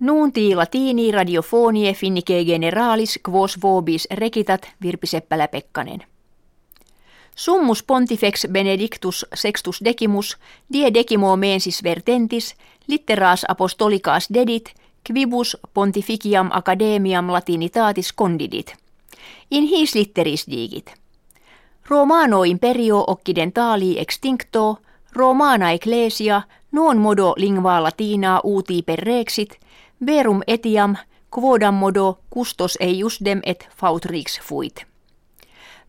Nuunti latini radiofonie finnike generalis quos vobis recitat Virpi Seppälä-Pekkanen. Summus pontifex benedictus sextus decimus die decimo mensis vertentis litteraas apostolicaas dedit quibus pontificiam academiam latinitatis condidit. In his litteris digit. Romano imperio occidentali extincto, Romana ecclesia non modo lingua latina uti per rexit, verum etiam quodam modo custos eiusdem et fautrix fuit.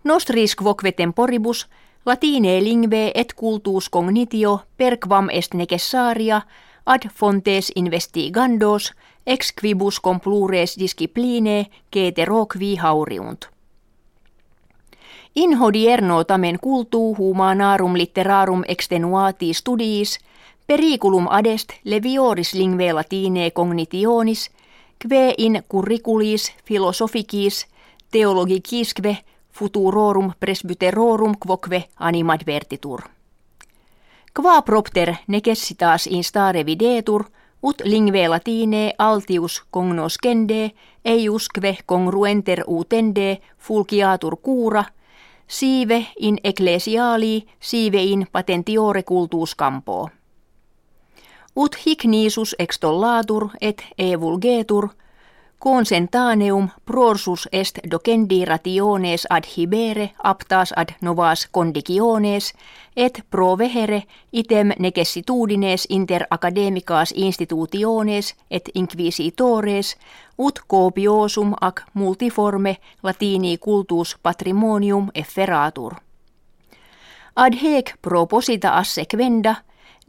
Nostris quoque temporibus latine lingve et cultus cognitio per quam est necessaria ad fontes investigandos ex quibus complures discipline ceteroqui hauriunt. In hodierno tamen cultu humanarum litterarum extenuati studiis periculum adest levioris lingve latine cognitionis kve in curriculis philosophicis theologicisque futurorum presbyterorum quoque animadvertitur. Qua propter necessitas instare videtur, ut lingve latine altius cognoscende, eiusque congruenter utende fulgiatur cura, sive in ecclesiali, sive in patentiore cultus campo. Ut hic nisus extollatur et evulgetur, consentaneum prorsus est docendi rationes ad hibere aptas ad novas conditiones et provehere item necessitudines inter academicas institutiones et inquisitores ut copiosum ac multiforme latini cultus patrimonium efferatur. Ad hec proposita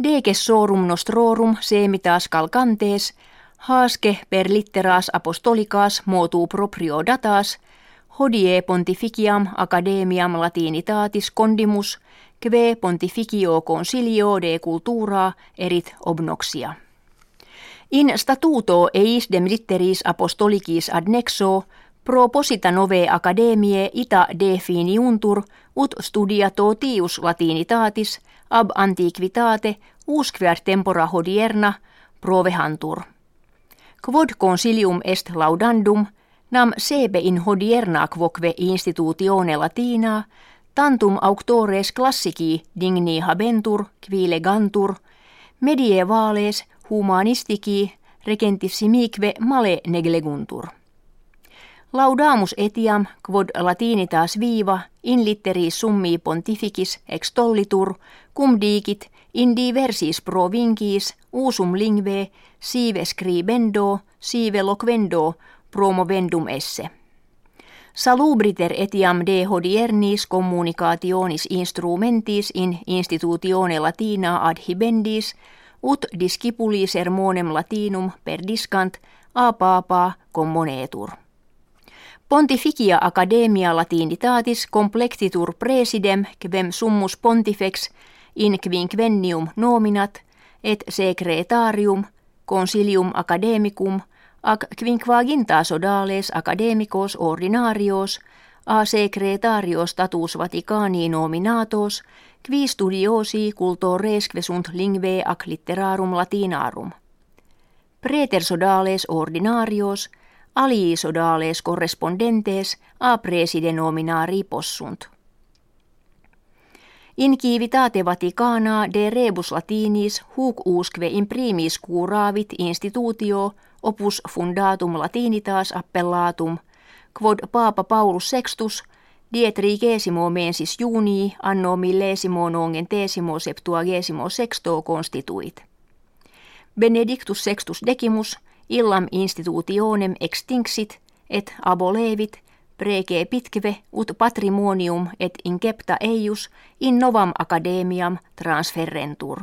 assequenda degessorum nostrorum semitas calcantes Haaske per litteras apostolikas motu proprio datas, hodie pontificiam academiam latinitatis condimus, kve pontificio consilio de cultura erit obnoxia. In statuto eisdem litteris apostolicis ad nexo, proposita nove academie ita definiuntur ut studia totius latinitatis ab antiquitate usquear tempora hodierna provehantur. Quod consilium est laudandum, nam sebe in hodierna quoque institutione latina, tantum auctores classici digni habentur, qui legantur, medievales humanistici regentissimique male negleguntur. Laudamus etiam quod latinitas viva in litteris summi pontificis extollitur cum digit in diversis provinciis usum lingve sive scribendo sive loquendo promovendum esse. Salubriter etiam de hodiernis communicationis instrumentis in institutione latina adhibendis ut discipulis sermonem latinum perdiscant a papa commonetur. Pontificia Academia Latinitatis complectitur presidem quem summus pontifex in quinquennium nominat et secretarium consilium academicum ac quinquaginta sodales academicos ordinarios a secretario status Vaticani nominatos qui studiosi cultoresque sunt lingve ac litterarum latinarum. Preter sodales ordinarios – aliisodales correspondentes a preside nominari possunt. In civitate Vaticana de rebus latinis huc usque imprimis curavit institutio opus fundatum latinitas appellatum, quod Papa Paulus sextus dietrigesimo mensis junii anno millesimo nongentesimo septuagesimo sexto constituit. Benedictus sextus decimus – illam institutionem extinxit et abolevit prege pitque ut patrimonium et incepta eius in novam academiam transferentur.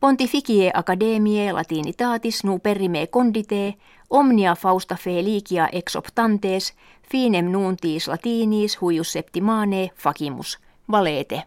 Pontificie Academiae Latinitatis nu perime condite omnia fausta felicia ex optantes finem nuntis latinis huius septimane facimus valete.